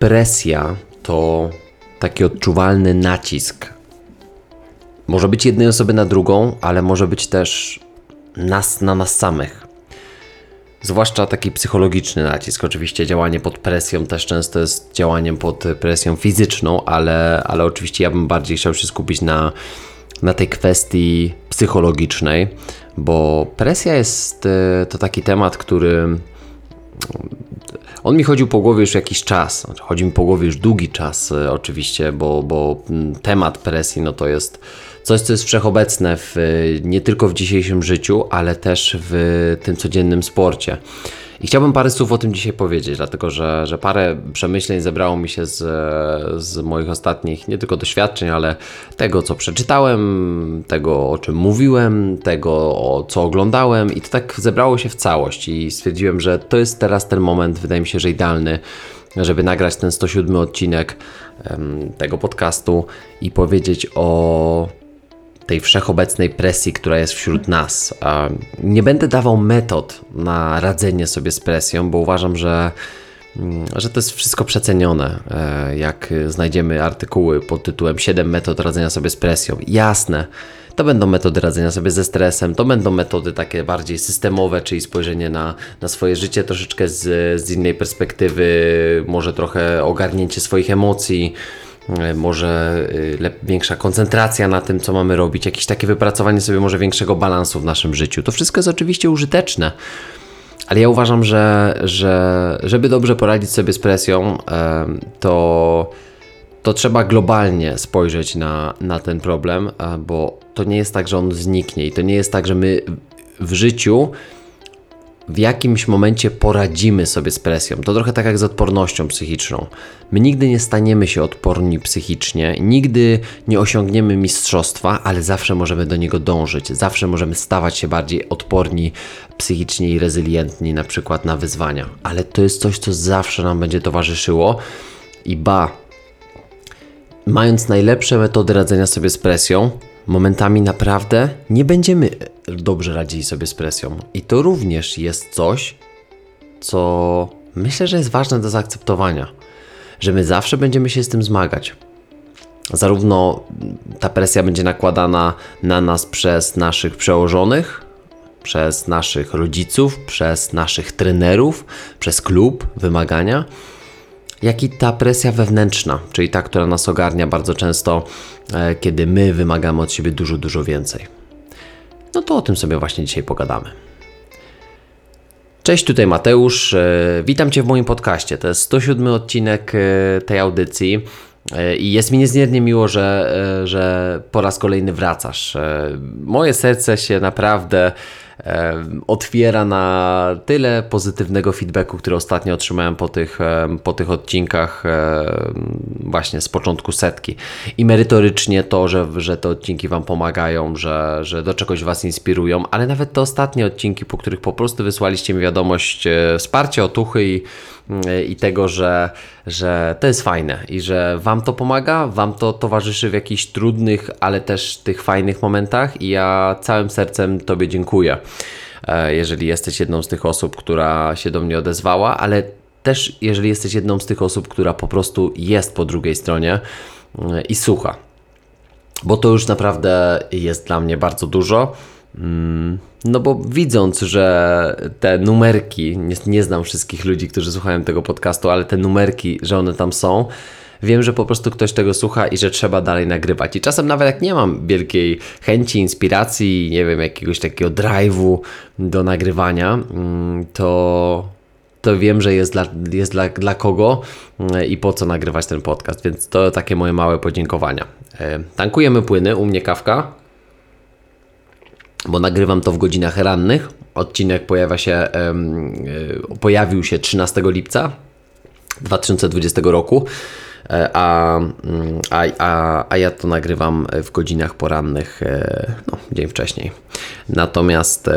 presja to taki odczuwalny nacisk. Może być jednej osoby na drugą, ale może być też nas na nas samych. Zwłaszcza taki psychologiczny nacisk. Oczywiście działanie pod presją też często jest działaniem pod presją fizyczną, ale, ale oczywiście ja bym bardziej chciał się skupić na, na tej kwestii psychologicznej, bo presja jest e, to taki temat, który on mi chodził po głowie już jakiś czas. Chodzi mi po głowie już długi czas, e, oczywiście, bo, bo mm, temat presji no to jest coś, co jest wszechobecne w, nie tylko w dzisiejszym życiu, ale też w tym codziennym sporcie. I chciałbym parę słów o tym dzisiaj powiedzieć, dlatego że, że parę przemyśleń zebrało mi się z, z moich ostatnich nie tylko doświadczeń, ale tego, co przeczytałem, tego, o czym mówiłem, tego, o co oglądałem, i to tak zebrało się w całość. I stwierdziłem, że to jest teraz ten moment, wydaje mi się, że idealny, żeby nagrać ten 107 odcinek um, tego podcastu i powiedzieć o tej wszechobecnej presji, która jest wśród nas. Nie będę dawał metod na radzenie sobie z presją, bo uważam, że, mm, że to jest wszystko przecenione. E, jak znajdziemy artykuły pod tytułem 7 metod radzenia sobie z presją, jasne. To będą metody radzenia sobie ze stresem, to będą metody takie bardziej systemowe, czyli spojrzenie na, na swoje życie troszeczkę z, z innej perspektywy, może trochę ogarnięcie swoich emocji, może y, większa koncentracja na tym, co mamy robić, jakieś takie wypracowanie sobie może większego balansu w naszym życiu. To wszystko jest oczywiście użyteczne. Ale ja uważam, że, że żeby dobrze poradzić sobie z presją, to, to trzeba globalnie spojrzeć na, na ten problem, e, bo to nie jest tak, że on zniknie i to nie jest tak, że my w życiu w jakimś momencie poradzimy sobie z presją. To trochę tak jak z odpornością psychiczną. My nigdy nie staniemy się odporni psychicznie, nigdy nie osiągniemy mistrzostwa, ale zawsze możemy do niego dążyć. Zawsze możemy stawać się bardziej odporni psychicznie i rezylientni, na przykład na wyzwania. Ale to jest coś, co zawsze nam będzie towarzyszyło i ba, mając najlepsze metody radzenia sobie z presją, momentami naprawdę nie będziemy dobrze radzili sobie z presją. I to również jest coś, co myślę, że jest ważne do zaakceptowania, że my zawsze będziemy się z tym zmagać. Zarówno ta presja będzie nakładana na nas przez naszych przełożonych, przez naszych rodziców, przez naszych trenerów, przez klub, wymagania, jak i ta presja wewnętrzna, czyli ta, która nas ogarnia bardzo często, e, kiedy my wymagamy od siebie dużo, dużo więcej. No to o tym sobie właśnie dzisiaj pogadamy. Cześć, tutaj Mateusz. E, witam Cię w moim podcaście. To jest 107 odcinek e, tej audycji. I jest mi niezmiernie miło, że, że po raz kolejny wracasz. Moje serce się naprawdę otwiera na tyle pozytywnego feedbacku, który ostatnio otrzymałem po tych, po tych odcinkach właśnie z początku setki. I merytorycznie to, że, że te odcinki Wam pomagają, że, że do czegoś Was inspirują, ale nawet te ostatnie odcinki, po których po prostu wysłaliście mi wiadomość e, wsparcia, otuchy i i tego, że, że to jest fajne i że Wam to pomaga, Wam to towarzyszy w jakichś trudnych, ale też tych fajnych momentach i ja całym sercem Tobie dziękuję, e, jeżeli jesteś jedną z tych osób, która się do mnie odezwała, ale też jeżeli jesteś jedną z tych osób, która po prostu jest po drugiej stronie e, i słucha. Bo to już naprawdę jest dla mnie bardzo dużo. Mm, no bo widząc, że te numerki, nie, nie znam wszystkich ludzi, którzy słuchają tego podcastu, ale te numerki, że one tam są, wiem, że po prostu ktoś tego słucha i że trzeba dalej nagrywać. I czasem nawet jak nie mam wielkiej chęci, inspiracji, nie wiem, jakiegoś takiego drive'u do nagrywania, mm, to, to wiem, że jest, dla, jest dla, dla kogo mm, i po co nagrywać ten podcast, więc to takie moje małe podziękowania. E, tankujemy płyny, u mnie kawka, bo nagrywam to w godzinach rannych. Odcinek pojawia się, e, pojawił się 13 lipca 2020 roku, a, mm, a, a, a ja to nagrywam w godzinach porannych, e, no, dzień wcześniej. Natomiast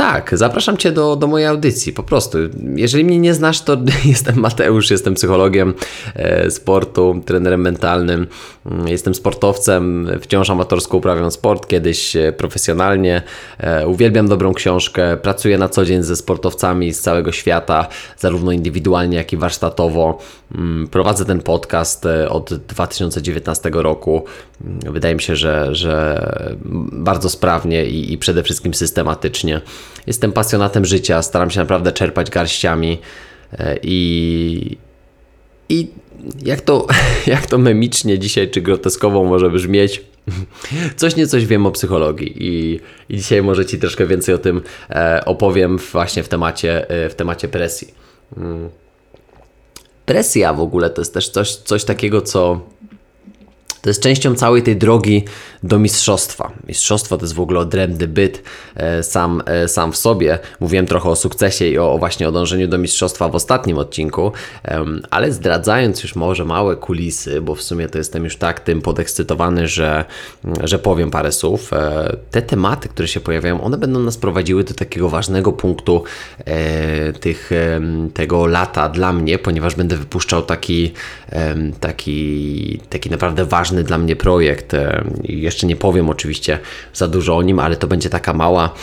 Tak, zapraszam Cię do, do mojej audycji, po prostu. Jeżeli mnie nie znasz, to jestem Mateusz, jestem psychologiem e, sportu, trenerem mentalnym, mm, jestem sportowcem, wciąż amatorsko uprawiam sport, kiedyś e, profesjonalnie, e, uwielbiam dobrą książkę, pracuję na co dzień ze sportowcami z całego świata, zarówno indywidualnie, jak i warsztatowo. Mm, prowadzę ten podcast od 2019 roku. Mm, wydaje mi się, że, że bardzo sprawnie i, i przede wszystkim systematycznie. Jestem pasjonatem życia, staram się naprawdę czerpać garściami e, i, i jak to, jak to memicznie dzisiaj czy groteskowo może brzmieć, coś nie coś wiem o psychologii i, i dzisiaj może Ci troszkę więcej o tym e, opowiem właśnie w temacie, e, w temacie presji. Mm. Presja w ogóle to jest też coś, coś takiego, co to jest częścią całej tej drogi do mistrzostwa. Mistrzostwo to jest w ogóle odrębny byt e, sam, e, sam w sobie. Mówiłem trochę o sukcesie i o, właśnie o dążeniu do mistrzostwa w ostatnim odcinku, ale zdradzając już może małe kulisy, bo w sumie to jestem już tak tym podekscytowany, że, że powiem parę słów. E, te tematy, które się pojawiają, one będą nas prowadziły do takiego ważnego punktu tych, tego lata dla mnie, ponieważ będę wypuszczał taki, taki, taki naprawdę ważny dla mnie projekt jeszcze nie powiem oczywiście za dużo o nim, ale to będzie taka mała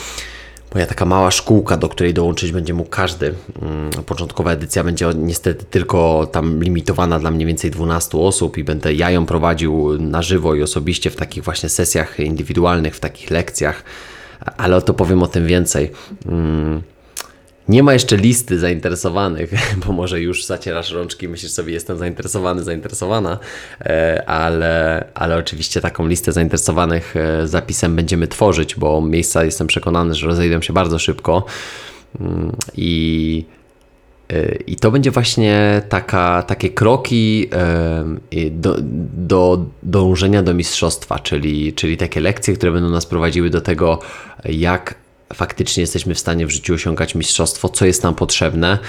moja taka mała szkółka, do której dołączyć będzie mógł każdy. Mm, początkowa edycja będzie niestety tylko tam limitowana dla mniej więcej 12 osób i będę ja ją prowadził na żywo i osobiście w takich właśnie sesjach indywidualnych, w takich lekcjach, ale to powiem o tym więcej. Nie ma jeszcze listy zainteresowanych, bo może już zacierasz rączki myślisz sobie, jestem zainteresowany, zainteresowana, e, ale, ale oczywiście taką listę zainteresowanych e, zapisem będziemy tworzyć, bo miejsca jestem przekonany, że rozejdą się bardzo szybko. Mm, i e, i to będzie właśnie taka, takie kroki do, do dążenia do mistrzostwa, czyli, czyli takie lekcje, które będą nas prowadziły do tego, jak faktycznie jesteśmy w stanie w życiu osiągać mistrzostwo, co jest nam potrzebne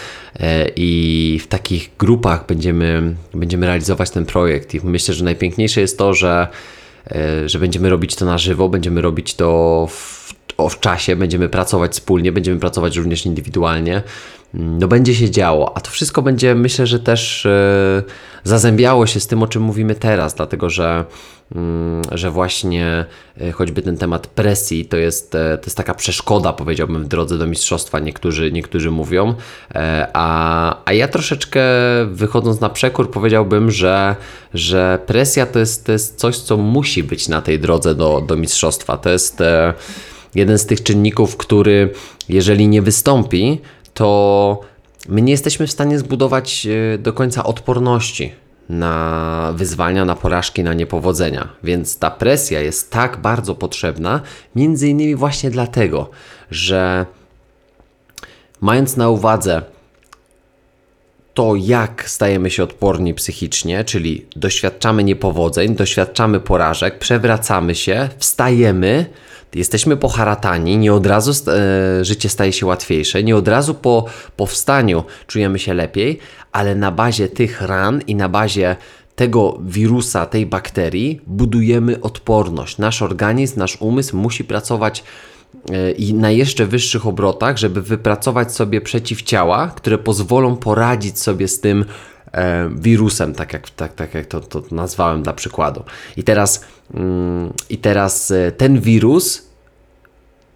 e, i w takich grupach będziemy, będziemy realizować ten projekt. I myślę, że najpiękniejsze jest to, że, e, że będziemy robić to na żywo, będziemy robić to w, w czasie, będziemy pracować wspólnie, będziemy pracować również indywidualnie. No będzie się działo, a to wszystko będzie, myślę, że też e, zazębiało się z tym, o czym mówimy teraz, dlatego że Mm, że właśnie e, choćby ten temat presji to jest, e, to jest taka przeszkoda, powiedziałbym, w drodze do mistrzostwa, niektórzy, niektórzy mówią. A, a ja troszeczkę wychodząc na przekór, powiedziałbym, że, że presja to jest, to jest coś, co musi być na tej drodze do, do mistrzostwa. To jest jeden z tych czynników, który jeżeli nie wystąpi, to my nie jesteśmy w stanie zbudować do końca odporności na wyzwania, na porażki, na niepowodzenia. Więc ta presja jest tak bardzo potrzebna, między innymi właśnie dlatego, że mając na uwadze to, jak stajemy się odporni psychicznie, czyli doświadczamy niepowodzeń, doświadczamy porażek, przewracamy się, wstajemy, jesteśmy poharatani, nie od razu e, życie staje się łatwiejsze, nie od razu po powstaniu czujemy się lepiej, ale na bazie tych ran i na bazie tego wirusa, tej bakterii budujemy odporność. Nasz organizm, nasz umysł musi pracować i na jeszcze wyższych obrotach, żeby wypracować sobie przeciwciała, które pozwolą poradzić sobie z tym e, wirusem, tak jak, tak, tak jak to, to nazwałem dla przykładu. I teraz, mm, i teraz e, ten wirus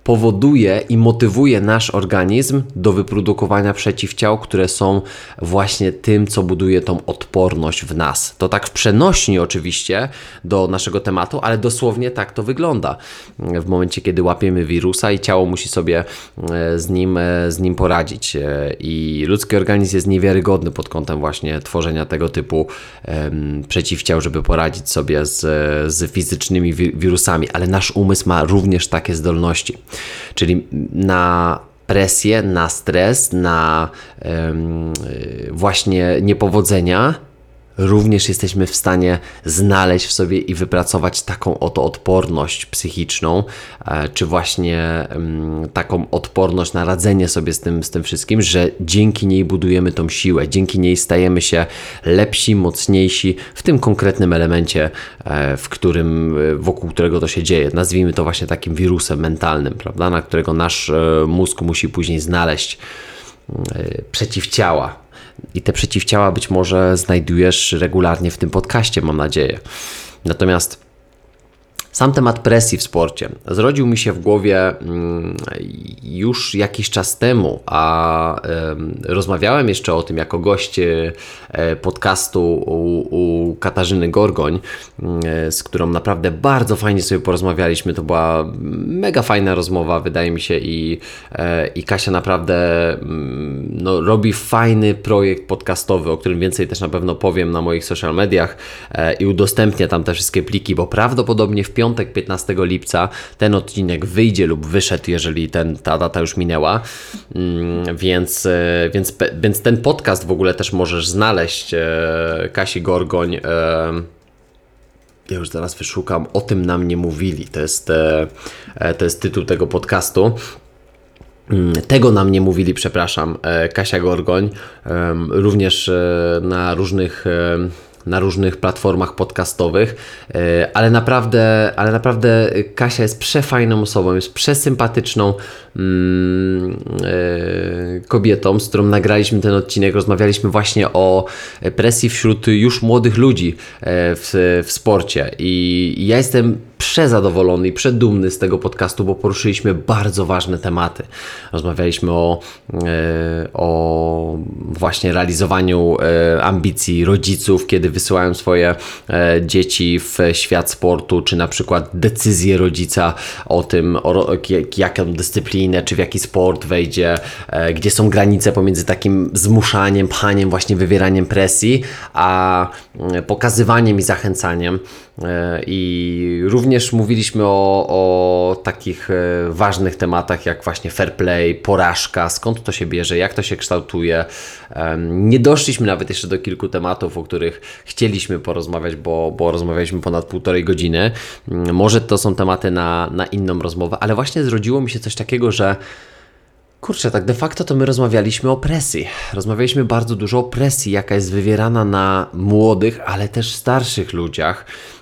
powoduje i motywuje nasz organizm do wyprodukowania przeciwciał, które są właśnie tym, co buduje tą odporność w nas. To tak w przenośni oczywiście do naszego tematu, ale dosłownie tak to wygląda. W momencie, kiedy łapiemy wirusa i ciało musi sobie e, z nim, e, z nim poradzić. E, I ludzki organizm jest niewiarygodny pod kątem właśnie tworzenia tego typu przeciwciał, żeby poradzić sobie z, z fizycznymi wirusami, ale nasz umysł ma również takie zdolności. Czyli na presję, na stres, na właśnie niepowodzenia również jesteśmy w stanie znaleźć w sobie i wypracować taką oto odporność psychiczną, e, czy właśnie mm, taką odporność na radzenie sobie z tym, z tym wszystkim, że dzięki niej budujemy tą siłę, dzięki niej stajemy się lepsi, mocniejsi w tym konkretnym elemencie, e, w którym, e, wokół którego to się dzieje. Nazwijmy to właśnie takim wirusem mentalnym, prawda, na którego nasz mózg musi później znaleźć przeciwciała, i te przeciwciała być może znajdujesz regularnie w tym podcaście, mam nadzieję. Natomiast sam temat presji w sporcie zrodził mi się w głowie mm, już jakiś czas temu, a rozmawiałem jeszcze o tym jako gość e, podcastu u, Katarzyny Gorgoń, mm, z którą naprawdę bardzo fajnie sobie porozmawialiśmy. To była mega fajna rozmowa, wydaje mi się, i, e, i Kasia naprawdę mm, no, robi fajny projekt podcastowy, o którym więcej też na pewno powiem na moich social mediach e, i udostępnię tam te wszystkie pliki, bo prawdopodobnie w piątek 15 lipca ten odcinek wyjdzie lub wyszedł, jeżeli ten, ta data już minęła. Mm, więc, e, więc, więc ten podcast w ogóle też możesz znaleźć. E, Kasi Gorgoń. E, ja już zaraz wyszukam. O tym nam nie mówili. To jest, to jest tytuł tego podcastu. Mm, tego nam nie mówili, przepraszam, Kasia Gorgoń, również na różnych na różnych platformach podcastowych, e, ale naprawdę, ale naprawdę Kasia jest przefajną osobą, jest przesympatyczną mm, e, kobietą, z którą nagraliśmy ten odcinek. Rozmawialiśmy właśnie o presji wśród już młodych ludzi e, w, w sporcie i ja jestem przezadowolony i przedumny z tego podcastu, bo poruszyliśmy bardzo ważne tematy. Rozmawialiśmy o, o właśnie realizowaniu ambicji rodziców, kiedy wysyłają swoje e, dzieci w świat sportu, czy na przykład decyzje rodzica o tym, o, jaką dyscyplinę, czy w jaki sport wejdzie, e, gdzie są granice pomiędzy takim zmuszaniem, pchaniem, właśnie wywieraniem presji, a pokazywaniem i zachęcaniem. E, I również mówiliśmy o, o takich ważnych tematach jak właśnie fair play, porażka, skąd to się bierze, jak to się kształtuje. Nie doszliśmy nawet jeszcze do kilku tematów, o których chcieliśmy porozmawiać, bo, bo rozmawialiśmy ponad półtorej godziny. Mm, może to są tematy na, na inną rozmowę, ale właśnie zrodziło mi się coś takiego, że Kurczę, tak de facto to my rozmawialiśmy o presji. Rozmawialiśmy bardzo dużo o presji, jaka jest wywierana na młodych, ale też starszych ludziach e,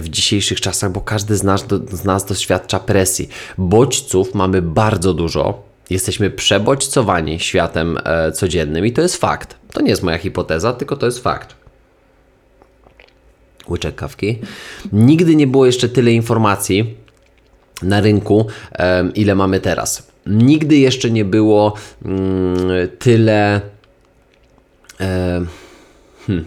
w dzisiejszych czasach, bo każdy z nas, z nas doświadcza presji. Bodźców mamy bardzo dużo. Jesteśmy przebodźcowani światem e, codziennym i to jest fakt. To nie jest moja hipoteza, tylko to jest fakt łyczek kawki. Nigdy nie było jeszcze tyle informacji na rynku, ile mamy teraz. Nigdy jeszcze nie było mm, tyle. Hmm,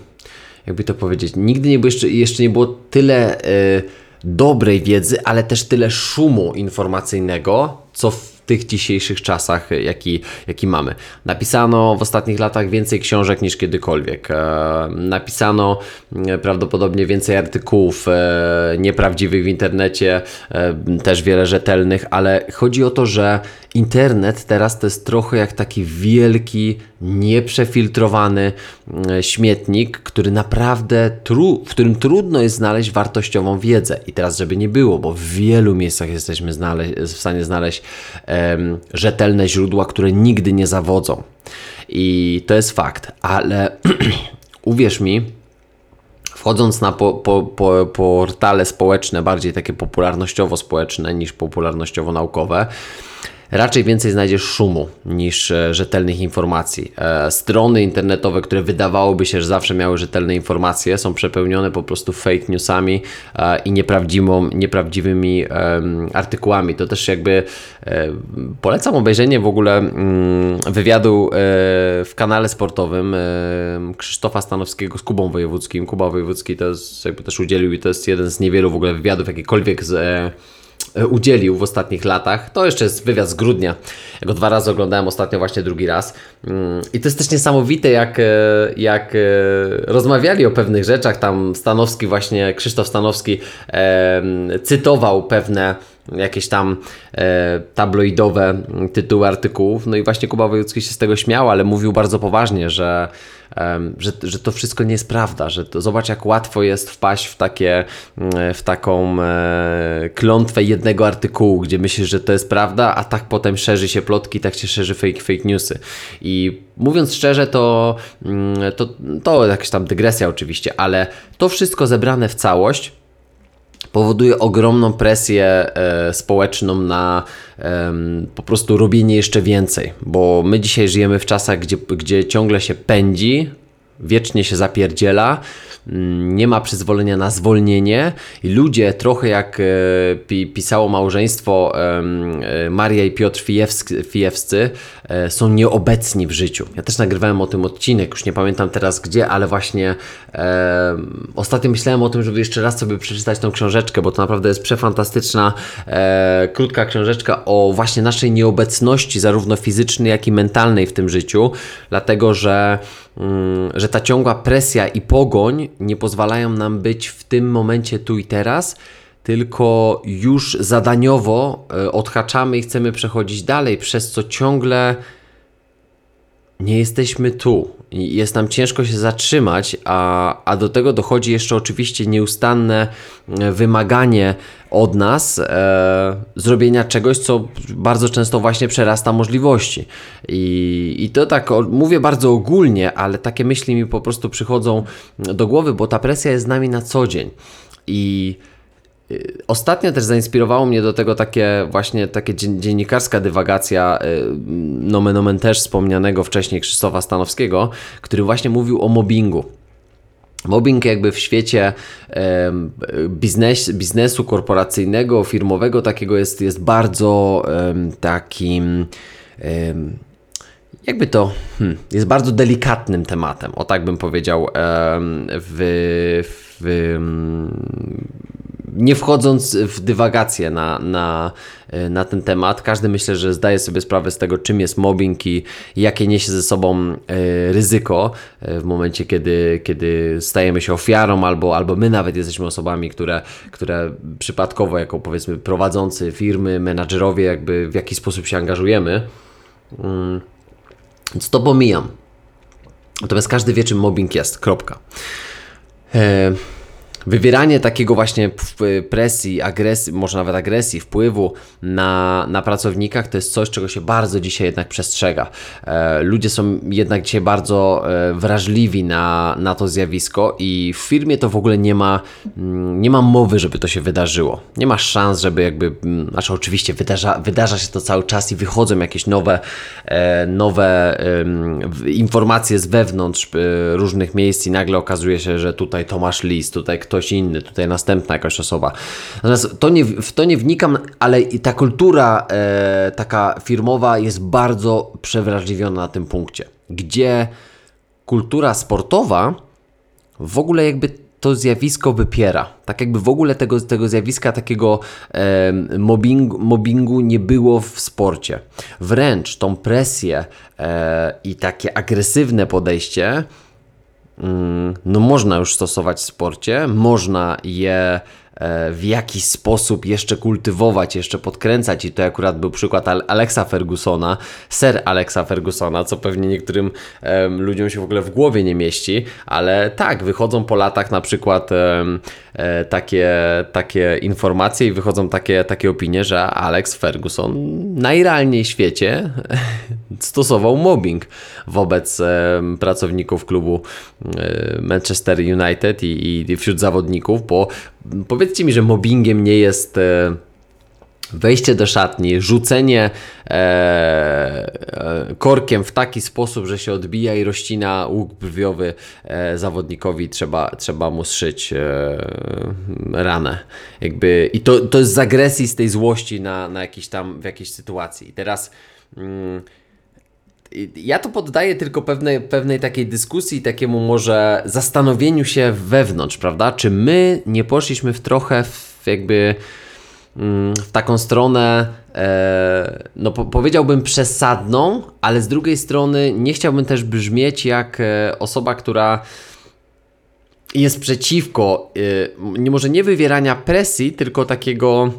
jakby to powiedzieć, nigdy nie było jeszcze, jeszcze nie było tyle e, dobrej wiedzy, ale też tyle szumu informacyjnego, co w tych dzisiejszych czasach, jaki, jaki mamy. Napisano w ostatnich latach więcej książek niż kiedykolwiek. E, napisano e, prawdopodobnie więcej artykułów e, nieprawdziwych w internecie, też wiele rzetelnych, ale chodzi o to, że internet teraz to jest trochę jak taki wielki, nieprzefiltrowany śmietnik, który naprawdę, tru, w którym trudno jest znaleźć wartościową wiedzę. I teraz, żeby nie było, bo w wielu miejscach jesteśmy w stanie znaleźć rzetelne źródła, które nigdy nie zawodzą. I to jest fakt, ale uwierz mi, wchodząc na po, po, po, portale społeczne, bardziej takie popularnościowo-społeczne niż popularnościowo-naukowe, raczej więcej znajdziesz szumu niż e, rzetelnych informacji. E, strony internetowe, które wydawałoby się, że zawsze miały rzetelne informacje, są przepełnione po prostu fake newsami e, i nieprawdziwymi artykułami. To też jakby polecam obejrzenie w ogóle mm, wywiadu w kanale sportowym Krzysztofa Stanowskiego z Kubą Wojewódzkim. Kuba Wojewódzki to jest, jakby też udzielił i to jest jeden z niewielu w ogóle wywiadów jakikolwiek z udzielił w ostatnich latach. To jeszcze jest wywiad z grudnia. Ja go dwa razy oglądałem, ostatnio właśnie drugi raz. Mm, I to jest też niesamowite, jak, e, jak e, rozmawiali o pewnych rzeczach. Tam Stanowski, właśnie Krzysztof Stanowski, cytował pewne jakieś tam e, tabloidowe tytuły artykułów. No i właśnie Kuba Wojewódzki się z tego śmiał, ale mówił bardzo poważnie, że że, że to wszystko nie jest prawda, że to, zobacz jak łatwo jest wpaść w, takie, mm, w taką e, klątwę jednego artykułu, gdzie myślisz, że to jest prawda, a tak potem szerzy się plotki, tak się szerzy fake, fake newsy. I mówiąc szczerze, to, mm, to, to jakaś tam dygresja oczywiście, ale to wszystko zebrane w całość powoduje ogromną presję e, społeczną na po prostu robienie jeszcze więcej, bo my dzisiaj żyjemy w czasach, gdzie, gdzie ciągle się pędzi, wiecznie się zapierdziela, Mm, nie ma przyzwolenia na zwolnienie i ludzie trochę jak e, pisało małżeństwo e, Maria i Piotr Fijewscy są nieobecni w życiu. Ja też nagrywałem o tym odcinek, już nie pamiętam teraz gdzie, ale właśnie e, ostatnio myślałem o tym, żeby jeszcze raz sobie przeczytać tą książeczkę, bo to naprawdę jest przefantastyczna, e, krótka książeczka o właśnie naszej nieobecności, zarówno fizycznej, jak i mentalnej w tym życiu, dlatego że Mm, że ta ciągła presja i pogoń nie pozwalają nam być w tym momencie tu i teraz, tylko już zadaniowo e, odhaczamy i chcemy przechodzić dalej, przez co ciągle nie jesteśmy tu. Jest nam ciężko się zatrzymać, a, a do tego dochodzi jeszcze oczywiście nieustanne e, wymaganie od nas e, zrobienia czegoś, co bardzo często właśnie przerasta możliwości. I, i to tak mówię bardzo ogólnie, ale takie myśli mi po prostu przychodzą do głowy, bo ta presja jest z nami na co dzień. I Ostatnio też zainspirowało mnie do tego takie właśnie takie dziennikarska dywagacja y, nomen omen też wspomnianego wcześniej Krzysztofa Stanowskiego, który właśnie mówił o mobbingu. Mobbing jakby w świecie biznes, biznesu korporacyjnego, firmowego takiego jest, jest bardzo takim jakby to hmm, jest bardzo delikatnym tematem, o tak bym powiedział, w, w nie wchodząc w dywagację na, na, e, na ten temat, każdy myślę, że zdaje sobie sprawę z tego, czym jest mobbing i jakie niesie ze sobą e, ryzyko e, w momencie, kiedy, kiedy stajemy się ofiarą, albo, albo my nawet jesteśmy osobami, które, które przypadkowo, jako powiedzmy prowadzący firmy, menadżerowie, jakby w jakiś sposób się angażujemy. Mm, więc to pomijam. Natomiast każdy wie, czym mobbing jest. Kropka wywieranie takiego właśnie presji, agresji, może nawet agresji, wpływu na, na pracownikach to jest coś, czego się bardzo dzisiaj jednak przestrzega. E, ludzie są jednak dzisiaj bardzo e, wrażliwi na, na to zjawisko i w firmie to w ogóle nie ma, mm, nie ma mowy, żeby to się wydarzyło. Nie ma szans, żeby jakby, mm, znaczy oczywiście wydarza, wydarza się to cały czas i wychodzą jakieś nowe, e, nowe informacje z wewnątrz różnych miejsc i nagle okazuje się, że tutaj Tomasz Lis, tutaj ktoś inny, tutaj następna jakaś osoba. Natomiast to nie, w to nie wnikam, ale ta kultura e, taka firmowa jest bardzo przewrażliwiona na tym punkcie, gdzie kultura sportowa w ogóle jakby to zjawisko wypiera. Tak jakby w ogóle tego, tego zjawiska takiego e, mobbingu, mobbingu nie było w sporcie. Wręcz tą presję e, i takie agresywne podejście no można już stosować w sporcie, można je w jakiś sposób jeszcze kultywować, jeszcze podkręcać. I to akurat był przykład Alexa Fergusona, ser Alexa Fergusona, co pewnie niektórym um, ludziom się w ogóle w głowie nie mieści, ale tak, wychodzą po latach na przykład um, e, takie, takie informacje i wychodzą takie, takie opinie, że Alex Ferguson najrealniej w świecie stosował mobbing wobec e, pracowników klubu e, Manchester United i, i wśród zawodników, bo powiedzcie mi, że mobbingiem nie jest e, wejście do szatni, rzucenie e, e, korkiem w taki sposób, że się odbija i rozcina łuk brwiowy zawodnikowi, trzeba, trzeba mu zszyć e, ranę. Jakby, I to, to jest z agresji, z tej złości na, na jakiś tam, w jakiejś sytuacji. I teraz... Mm, ja to poddaję tylko pewnej, pewnej takiej dyskusji, takiemu może zastanowieniu się wewnątrz, prawda? Czy my nie poszliśmy w trochę w jakby mm, w taką stronę, e, no po, powiedziałbym przesadną, ale z drugiej strony nie chciałbym też brzmieć jak e, osoba, która jest przeciwko, e, może nie wywierania presji, tylko takiego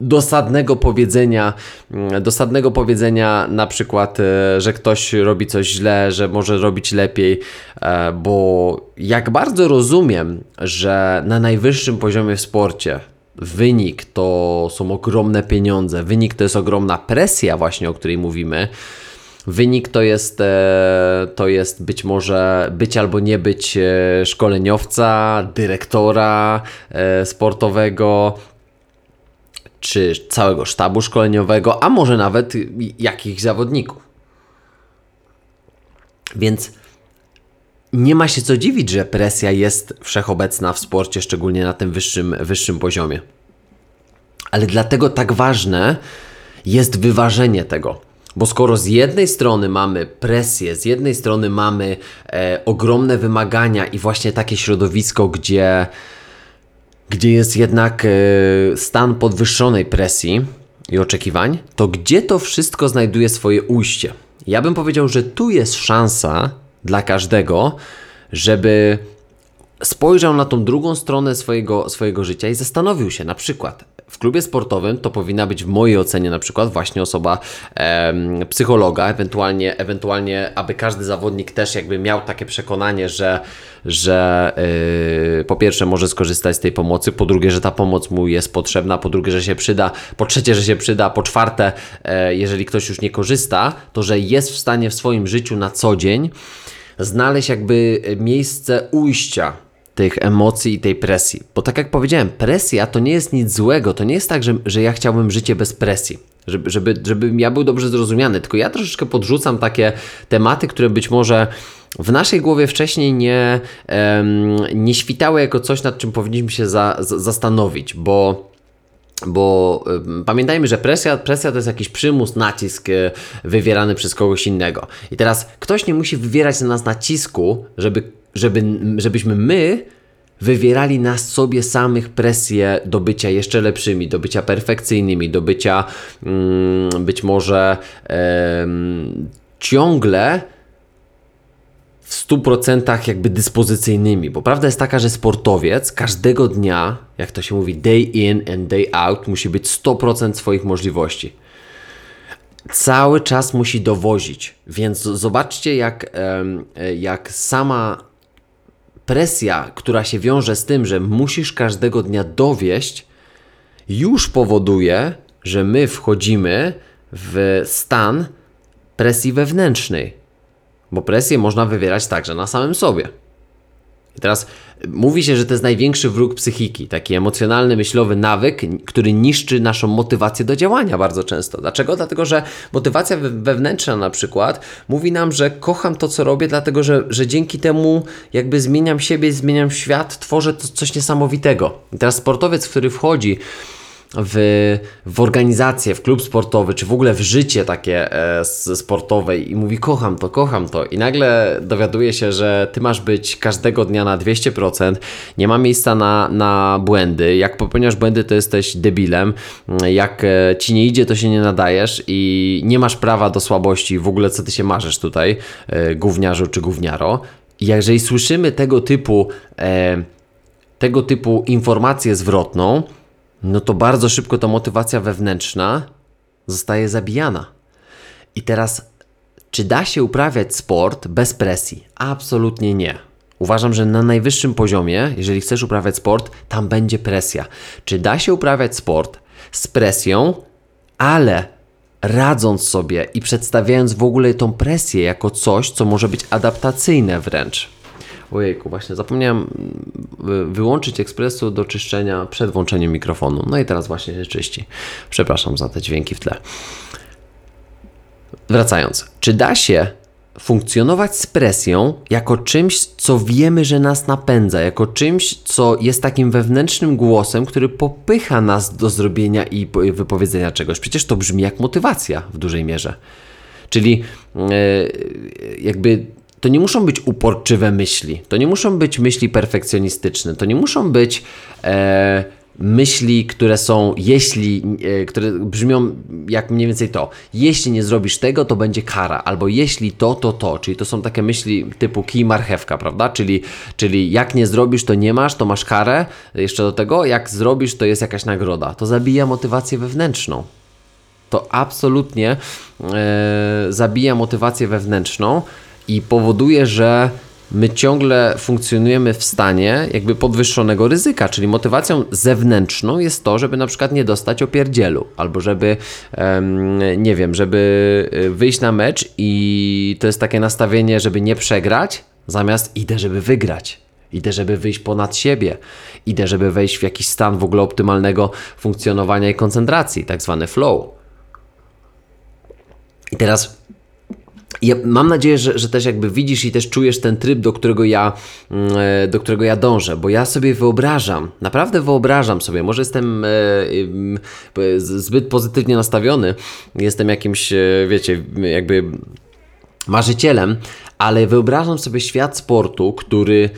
dosadnego powiedzenia, mm, dosadnego powiedzenia na przykład, e, że ktoś robi coś źle, że może robić lepiej, e, bo jak bardzo rozumiem, że na najwyższym poziomie w sporcie wynik to są ogromne pieniądze, wynik to jest ogromna presja właśnie, o której mówimy, Wynik to jest, e, to jest być może być albo nie być szkoleniowca, dyrektora sportowego, czy całego sztabu szkoleniowego, a może nawet jakichś zawodników. Więc nie ma się co dziwić, że presja jest wszechobecna w sporcie, szczególnie na tym wyższym, wyższym poziomie. Ale dlatego tak ważne jest wyważenie tego. Bo skoro z jednej strony mamy presję, z jednej strony mamy e, ogromne wymagania i właśnie takie środowisko, gdzie gdzie jest jednak e, stan podwyższonej presji i oczekiwań, to gdzie to wszystko znajduje swoje ujście? Ja bym powiedział, że tu jest szansa dla każdego, żeby spojrzał na tą drugą stronę swojego, swojego życia i zastanowił się na przykład, w klubie sportowym to powinna być w mojej ocenie na przykład właśnie osoba e, psychologa, ewentualnie, ewentualnie aby każdy zawodnik też jakby miał takie przekonanie, że, że e, po pierwsze może skorzystać z tej pomocy, po drugie, że ta pomoc mu jest potrzebna, po drugie, że się przyda, po trzecie, że się przyda, po czwarte, e, jeżeli ktoś już nie korzysta, to że jest w stanie w swoim życiu na co dzień znaleźć jakby miejsce ujścia tych emocji i tej presji. Bo tak jak powiedziałem, presja to nie jest nic złego. To nie jest tak, że, że ja chciałbym życie bez presji. Żeby, żeby, żeby ja był dobrze zrozumiany. Tylko ja troszeczkę podrzucam takie tematy, które być może w naszej głowie wcześniej nie, um, nie świtały jako coś, nad czym powinniśmy się za, za, zastanowić, bo bo y, pamiętajmy, że presja, presja to jest jakiś przymus, nacisk y, wywierany przez kogoś innego. I teraz ktoś nie musi wywierać na nas nacisku, żeby żeby, żebyśmy my wywierali na sobie samych presję do bycia jeszcze lepszymi, do bycia perfekcyjnymi, do bycia mm, być może ciągle w 100% jakby dyspozycyjnymi, bo prawda jest taka, że sportowiec każdego dnia, jak to się mówi, day in and day out, musi być 100% swoich możliwości. Cały czas musi dowozić, więc zobaczcie, jak, jak sama presja, która się wiąże z tym, że musisz każdego dnia dowieść, już powoduje, że my wchodzimy w stan presji wewnętrznej. Bo presję można wywierać także na samym sobie. I teraz mówi się, że to jest największy wróg psychiki, taki emocjonalny, myślowy nawyk, który niszczy naszą motywację do działania bardzo często. Dlaczego? Dlatego, że motywacja wewnętrzna na przykład mówi nam, że kocham to, co robię, dlatego, że, że dzięki temu jakby zmieniam siebie, zmieniam świat, tworzę coś niesamowitego. I teraz sportowiec, który wchodzi w, w organizację, w klub sportowy, czy w ogóle w życie takie e, sportowe i mówi kocham to, kocham to. I nagle dowiaduje się, że ty masz być każdego dnia na 200%, nie ma miejsca na, na błędy, jak popełniasz błędy to jesteś debilem, jak e, ci nie idzie to się nie nadajesz i nie masz prawa do słabości, w ogóle co ty się marzysz tutaj, e, gówniarzu czy gówniaro. I jeżeli słyszymy tego typu, e, tego typu informację zwrotną, no to bardzo szybko ta motywacja wewnętrzna zostaje zabijana. I teraz, czy da się uprawiać sport bez presji? Absolutnie nie. Uważam, że na najwyższym poziomie, jeżeli chcesz uprawiać sport, tam będzie presja. Czy da się uprawiać sport z presją, ale radząc sobie i przedstawiając w ogóle tą presję jako coś, co może być adaptacyjne wręcz? Ojejku, właśnie zapomniałem mm, wyłączyć ekspresu do czyszczenia przed włączeniem mikrofonu. No i teraz właśnie się czyści. Przepraszam za te dźwięki w tle. Wracając, czy da się funkcjonować z presją jako czymś, co wiemy, że nas napędza, jako czymś, co jest takim wewnętrznym głosem, który popycha nas do zrobienia i wypowiedzenia czegoś. Przecież to brzmi jak motywacja w dużej mierze. Czyli yy, jakby to nie muszą być uporczywe myśli, to nie muszą być myśli perfekcjonistyczne, to nie muszą być e, myśli, które są, jeśli, e, które brzmią jak mniej więcej to, jeśli nie zrobisz tego, to będzie kara, albo jeśli to, to to, czyli to są takie myśli typu kij marchewka, prawda, czyli, czyli jak nie zrobisz, to nie masz, to masz karę, jeszcze do tego, jak zrobisz, to jest jakaś nagroda, to zabija motywację wewnętrzną. To absolutnie e, zabija motywację wewnętrzną i powoduje, że my ciągle funkcjonujemy w stanie jakby podwyższonego ryzyka, czyli motywacją zewnętrzną jest to, żeby na przykład nie dostać opierdzielu, albo żeby, nie wiem, żeby y, wyjść na mecz i to jest takie nastawienie, żeby nie przegrać, zamiast idę, żeby wygrać. Idę, żeby wyjść ponad siebie. Idę, żeby wejść w jakiś stan w ogóle optymalnego funkcjonowania i koncentracji, tak zwany flow. I teraz ja mam nadzieję, że, że też jakby widzisz i też czujesz ten tryb, do którego, ja, mm, e, do którego ja dążę, bo ja sobie wyobrażam, naprawdę wyobrażam sobie, może jestem e, zbyt pozytywnie nastawiony, jestem jakimś, e, wiecie, jakby marzycielem, ale wyobrażam sobie świat sportu, który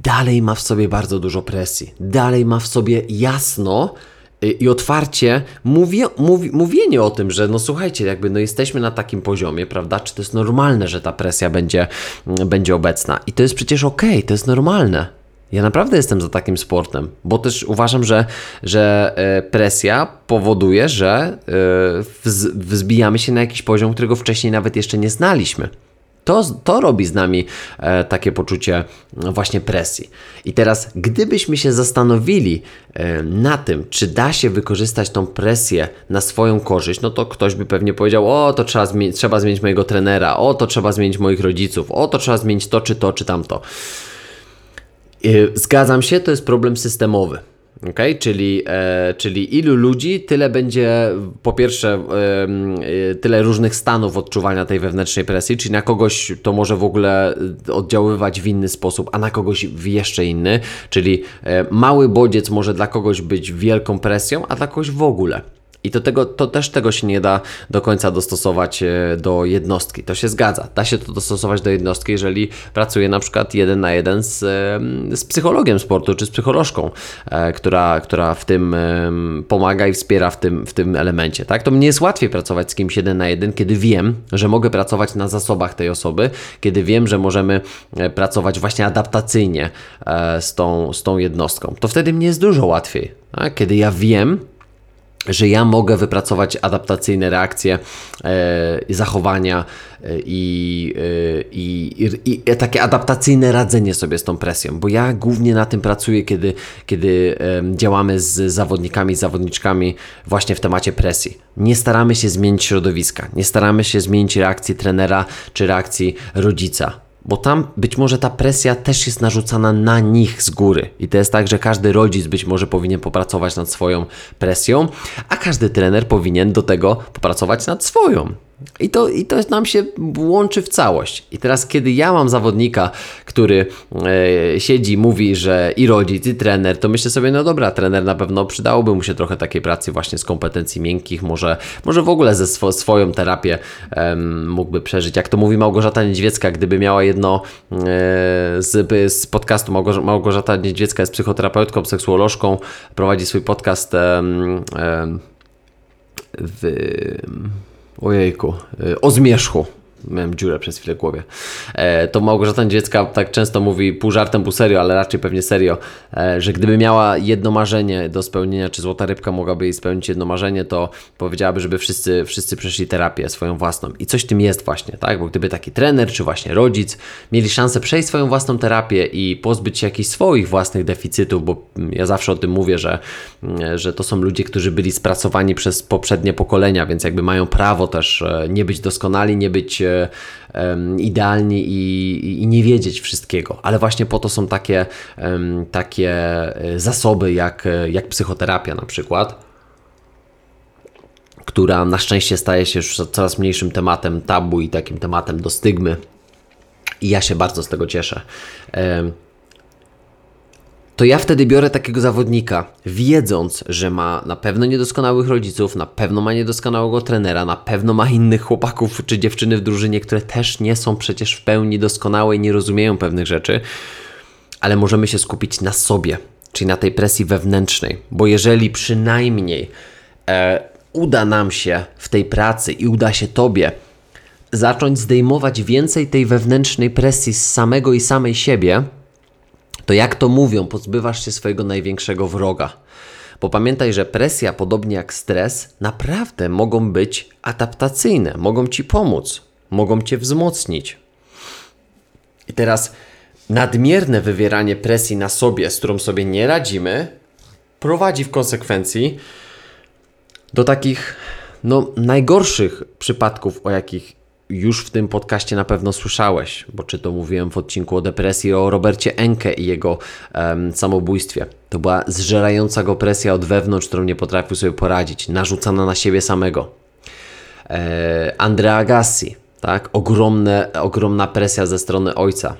dalej ma w sobie bardzo dużo presji, dalej ma w sobie jasno, i otwarcie mówię, mówi, mówienie o tym, że no słuchajcie, jakby no jesteśmy na takim poziomie, prawda? Czy to jest normalne, że ta presja będzie, mm, będzie obecna? I to jest przecież okej, okay, to jest normalne. Ja naprawdę jestem za takim sportem, bo też uważam, że, że e, presja powoduje, że e, wzbijamy się na jakiś poziom, którego wcześniej nawet jeszcze nie znaliśmy. To, to robi z nami e, takie poczucie właśnie presji. I teraz, gdybyśmy się zastanowili e, na tym, czy da się wykorzystać tą presję na swoją korzyść, no to ktoś by pewnie powiedział: O, to trzeba, zmienić, trzeba zmienić mojego trenera, o, to trzeba zmienić moich rodziców, o, to trzeba zmienić to, czy to, czy tamto. E, zgadzam się, to jest problem systemowy. Okay? Czyli, e, czyli ilu ludzi, tyle będzie po pierwsze e, tyle różnych stanów odczuwania tej wewnętrznej presji, czyli na kogoś to może w ogóle oddziaływać w inny sposób, a na kogoś w jeszcze inny, czyli e, mały bodziec może dla kogoś być wielką presją, a dla kogoś w ogóle. I to, tego, to też tego się nie da do końca dostosować e, do jednostki. To się zgadza. Da się to dostosować do jednostki, jeżeli pracuje na przykład jeden na jeden z, z psychologiem sportu czy z psycholożką, e, która, która w tym pomaga i wspiera w tym, w tym elemencie. Tak? To mnie jest łatwiej pracować z kimś jeden na jeden, kiedy wiem, że mogę pracować na zasobach tej osoby, kiedy wiem, że możemy e, pracować właśnie adaptacyjnie z tą, z tą jednostką. To wtedy mnie jest dużo łatwiej. Tak? Kiedy ja wiem, że ja mogę wypracować adaptacyjne reakcje e, zachowania e, i, e, i, i, i, takie adaptacyjne radzenie sobie z tą presją, bo ja głównie na tym pracuję, kiedy, kiedy działamy z zawodnikami, zawodniczkami właśnie w temacie presji. Nie staramy się zmienić środowiska, nie staramy się zmienić reakcji trenera czy reakcji rodzica bo tam być może ta presja też jest narzucana na nich z góry. I to jest tak, że każdy rodzic być może powinien popracować nad swoją presją, a każdy trener powinien do tego popracować nad swoją. I to, I to nam się łączy w całość. I teraz, kiedy ja mam zawodnika, który e, siedzi, mówi, że i rodzic, i trener, to myślę sobie, no dobra, trener na pewno przydałoby mu się trochę takiej pracy właśnie z kompetencji miękkich, może, może w ogóle ze swo swoją terapię mógłby przeżyć. Jak to mówi Małgorzata Niedźwiecka, gdyby miała jedno e, z, z podcastu, Małgorzata Niedźwiecka jest psychoterapeutką, seksuolożką, prowadzi swój podcast w Ojejku, y, o zmierzchu. Miałem dziurę przez chwilę w głowie. E, to Małgorzata Dziecka tak często mówi pół żartem, pół serio, ale raczej pewnie serio, e, że gdyby miała jedno marzenie do spełnienia, czy Złota Rybka mogłaby jej spełnić jedno marzenie, to powiedziałaby, żeby wszyscy, wszyscy przeszli terapię swoją własną. I coś tym jest właśnie, tak? Bo gdyby taki trener, czy właśnie rodzic mieli szansę przejść swoją własną terapię i pozbyć się jakichś swoich własnych deficytów, bo ja zawsze o tym mówię, że, że to są ludzie, którzy byli spracowani przez poprzednie pokolenia, więc jakby mają prawo też e, nie być doskonali, nie być idealni i, i, nie wiedzieć wszystkiego, ale właśnie po to są takie, takie e, zasoby jak, jak psychoterapia na przykład która na szczęście staje się już coraz mniejszym tematem tabu i takim tematem do stygmy. I ja się bardzo z tego cieszę to ja wtedy biorę takiego zawodnika, wiedząc, że ma na pewno niedoskonałych rodziców, na pewno ma niedoskonałego trenera, na pewno ma innych chłopaków czy dziewczyny w drużynie, które też nie są przecież w pełni doskonałe i nie rozumieją pewnych rzeczy, ale możemy się skupić na sobie. czyli na tej presji wewnętrznej, bo jeżeli przynajmniej e, uda nam się w tej pracy i uda się Tobie zacząć zdejmować więcej tej wewnętrznej presji z samego i samej siebie, to jak to mówią, pozbywasz się swojego największego wroga. Bo pamiętaj, że presja, podobnie jak stres, naprawdę mogą być adaptacyjne, mogą ci pomóc, mogą cię wzmocnić. I teraz nadmierne wywieranie presji na sobie, z którą sobie nie radzimy, prowadzi w konsekwencji do takich no, najgorszych przypadków, o jakich już w tym podcaście na pewno słyszałeś, bo czy to mówiłem w odcinku o depresji, o Robercie Enke i jego um, samobójstwie. To była zżerająca go presja od wewnątrz, którą nie potrafił sobie poradzić, narzucana na siebie samego. E, Andrea Gassi, tak? Ogromne, ogromna presja ze strony ojca.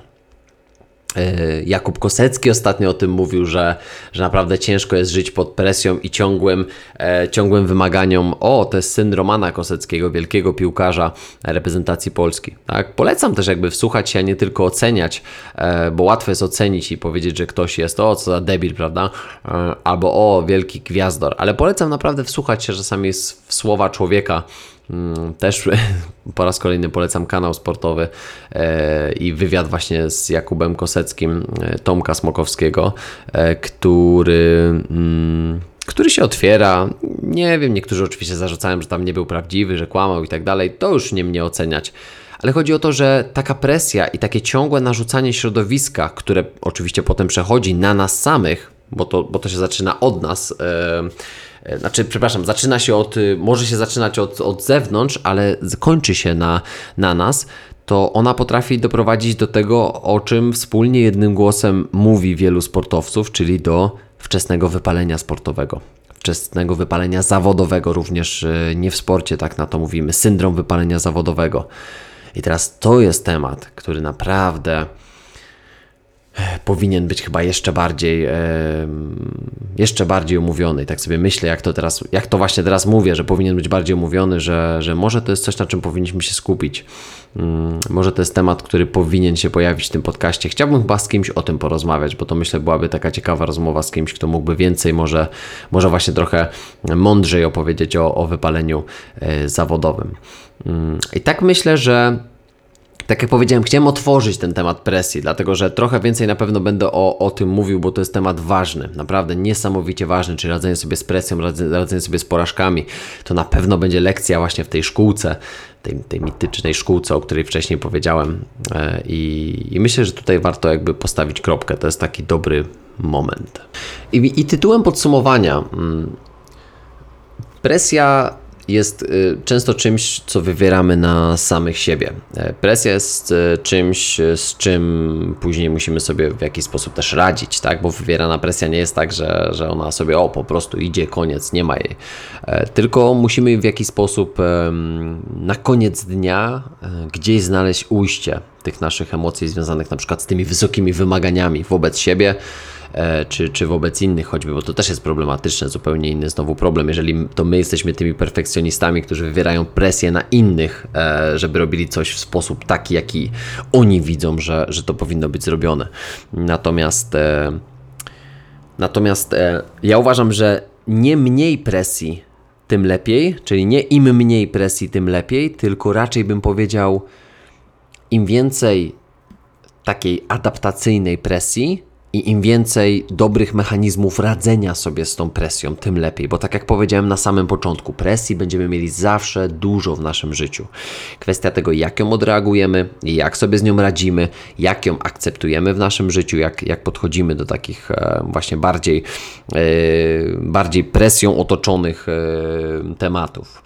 E, Jakub Kosecki ostatnio o tym mówił, że, że naprawdę ciężko jest żyć pod presją i ciągłym, e, ciągłym wymaganiom. O, to jest syn Romana Koseckiego, wielkiego piłkarza reprezentacji Polski. Tak? Polecam też jakby wsłuchać się, a nie tylko oceniać, e, bo łatwo jest ocenić i powiedzieć, że ktoś jest o, co za debil, prawda? E, albo o, wielki gwiazdor. Ale polecam naprawdę wsłuchać się czasami w słowa człowieka, też po raz kolejny polecam kanał sportowy e, i wywiad właśnie z Jakubem Koseckim, e, Tomka Smokowskiego, e, który, mm, który się otwiera. Nie wiem, niektórzy oczywiście zarzucają, że tam nie był prawdziwy, że kłamał i tak dalej. To już nie mnie oceniać. Ale chodzi o to, że taka presja i takie ciągłe narzucanie środowiska, które oczywiście potem przechodzi na nas samych, bo to, bo to się zaczyna od nas, E, znaczy, przepraszam, zaczyna się od, y, może się zaczynać od, od zewnątrz, ale kończy się na, na nas, to ona potrafi doprowadzić do tego, o czym wspólnie jednym głosem mówi wielu sportowców, czyli do wczesnego wypalenia sportowego. Wczesnego wypalenia zawodowego, również y, nie w sporcie, tak na to mówimy, syndrom wypalenia zawodowego. I teraz to jest temat, który naprawdę powinien być chyba jeszcze bardziej, jeszcze bardziej omówiony. I tak sobie myślę, jak to teraz, jak to właśnie teraz mówię, że powinien być bardziej omówiony, że, że może to jest coś, na czym powinniśmy się skupić. Mm, może to jest temat, który powinien się pojawić w tym podcaście. Chciałbym chyba z kimś o tym porozmawiać, bo to myślę byłaby taka ciekawa rozmowa z kimś, kto mógłby więcej, może, może właśnie trochę mądrzej opowiedzieć o, o wypaleniu e, zawodowym. Mm, I tak myślę, że tak jak powiedziałem, chciałem otworzyć ten temat presji, dlatego że trochę więcej na pewno będę o, o tym mówił, bo to jest temat ważny, naprawdę niesamowicie ważny, czyli radzenie sobie z presją, radzenie sobie z porażkami. To na pewno będzie lekcja właśnie w tej szkółce, tej, tej mitycznej szkółce, o której wcześniej powiedziałem. E, I, I, myślę, że tutaj warto jakby postawić kropkę. To jest taki dobry moment. I, i tytułem podsumowania. Mm, presja jest y, często czymś, co wywieramy na samych siebie. E, presja jest y, czymś, y, z czym później musimy sobie w jakiś sposób też radzić, tak? Bo wywierana presja nie jest tak, że, że ona sobie o po prostu idzie, koniec, nie ma jej. E, tylko musimy w jakiś sposób na koniec dnia e, gdzieś znaleźć ujście tych naszych emocji związanych na przykład z tymi wysokimi wymaganiami wobec siebie czy, czy wobec innych choćby, bo to też jest problematyczne, zupełnie inny znowu problem, jeżeli to my jesteśmy tymi perfekcjonistami, którzy wywierają presję na innych, e, żeby robili coś w sposób taki, jaki oni widzą, że, że to powinno być zrobione. Natomiast e, natomiast ja uważam, że nie mniej presji, tym lepiej, czyli nie im mniej presji, tym lepiej, tylko raczej bym powiedział, im więcej takiej adaptacyjnej presji, i im więcej dobrych mechanizmów radzenia sobie z tą presją, tym lepiej. Bo tak jak powiedziałem na samym początku, presji będziemy mieli zawsze dużo w naszym życiu. Kwestia tego, jak ją odreagujemy, jak sobie z nią radzimy, jak ją akceptujemy w naszym życiu, jak, jak podchodzimy do takich e, właśnie bardziej, e, bardziej presją otoczonych e, tematów.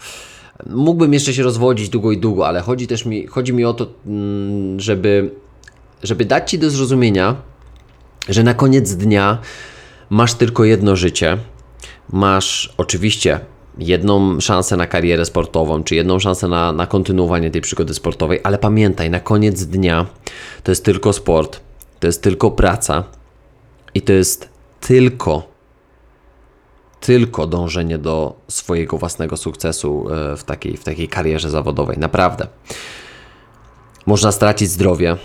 Mógłbym jeszcze się rozwodzić długo i długo, ale chodzi też mi, chodzi mi o to, mm, żeby, żeby dać Ci do zrozumienia, że na koniec dnia masz tylko jedno życie. Masz oczywiście jedną szansę na karierę sportową, czy jedną szansę na, na kontynuowanie tej przygody sportowej, ale pamiętaj, na koniec dnia to jest tylko sport, to jest tylko praca i to jest tylko, tylko dążenie do swojego własnego sukcesu e, w takiej, w takiej karierze zawodowej. Naprawdę. Można stracić zdrowie,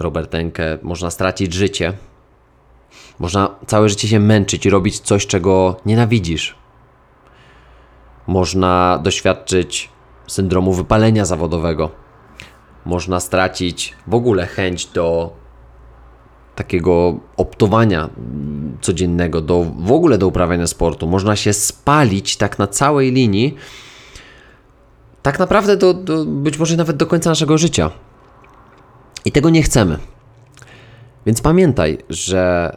Robertenkę, można stracić życie, Można całe życie się męczyć i robić coś, czego nienawidzisz. Można doświadczyć syndromu wypalenia zawodowego. Można stracić w ogóle chęć do takiego optowania codziennego, do, w ogóle do uprawiania sportu. Można się spalić tak na całej linii, tak naprawdę do, do, być może nawet do końca naszego życia. I tego nie chcemy. Więc pamiętaj, że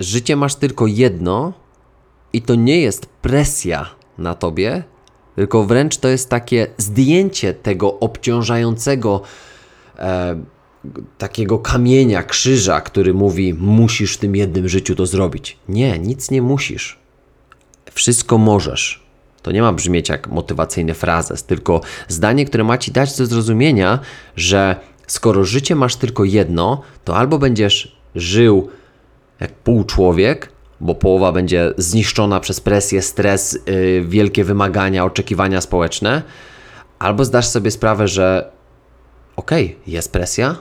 życie masz tylko jedno i to nie jest presja na tobie, tylko wręcz to jest takie zdjęcie tego obciążającego e, takiego kamienia, krzyża, który mówi: Musisz w tym jednym życiu to zrobić. Nie, nic nie musisz. Wszystko możesz. To nie ma brzmieć jak motywacyjny frazes, tylko zdanie, które ma ci dać do zrozumienia, że skoro życie masz tylko jedno, to albo będziesz żył jak pół człowiek, bo połowa będzie zniszczona przez presję, stres, yy, wielkie wymagania, oczekiwania społeczne, albo zdasz sobie sprawę, że okej, okay, jest presja,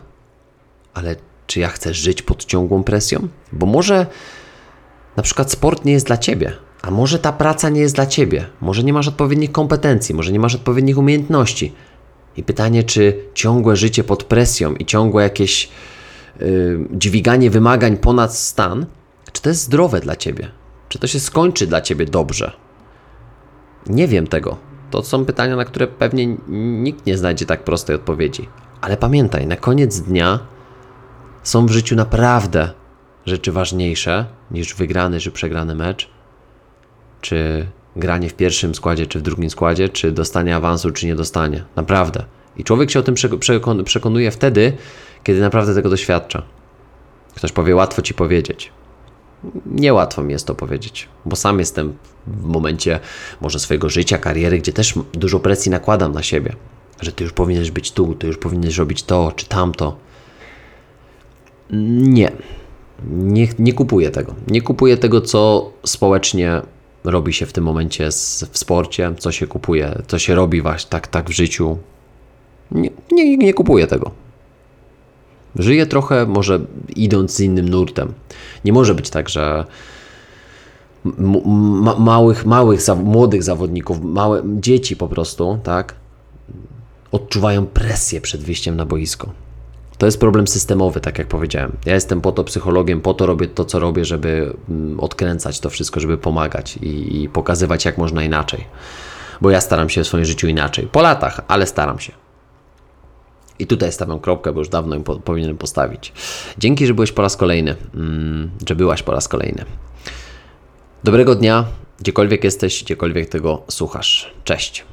ale czy ja chcę żyć pod ciągłą presją? Bo może na przykład sport nie jest dla ciebie, a może ta praca nie jest dla ciebie, może nie masz odpowiednich kompetencji, może nie masz odpowiednich umiejętności. I pytanie, czy ciągłe życie pod presją i ciągłe jakieś yy, dźwiganie wymagań ponad stan, czy to jest zdrowe dla ciebie? Czy to się skończy dla ciebie dobrze? Nie wiem tego. To są pytania, na które pewnie nikt nie znajdzie tak prostej odpowiedzi. Ale pamiętaj, na koniec dnia są w życiu naprawdę rzeczy ważniejsze niż wygrany czy przegrany mecz, czy granie w pierwszym składzie, czy w drugim składzie, czy dostanie awansu, czy nie dostanie. Naprawdę. I człowiek się o tym przekonuje wtedy, kiedy naprawdę tego doświadcza. Ktoś powie, łatwo ci powiedzieć. Niełatwo mi jest to powiedzieć, bo sam jestem w momencie może swojego życia, kariery, gdzie też dużo presji nakładam na siebie, że ty już powinieneś być tu, ty już powinieneś robić to czy tamto. Nie. Nie, nie kupuję tego. Nie kupuję tego, co społecznie robi się w tym momencie w sporcie, co się kupuje, co się robi właśnie tak, tak w życiu. Nie, nie, nie kupuję tego. Żyję trochę, może idąc z innym nurtem. Nie może być tak, że ma małych, małych, młodych zawodników, małe dzieci po prostu, tak, odczuwają presję przed wyjściem na boisko. To jest problem systemowy, tak jak powiedziałem. Ja jestem po to psychologiem, po to robię to, co robię, żeby mm, odkręcać to wszystko, żeby pomagać i, i pokazywać, jak można inaczej. Bo ja staram się w swoim życiu inaczej. Po latach, ale staram się. I tutaj stawiam kropkę, bo już dawno im po, powinienem postawić. Dzięki, że byłeś po raz kolejny, mm, że byłaś po raz kolejny. Dobrego dnia, gdziekolwiek jesteś, gdziekolwiek tego słuchasz. Cześć.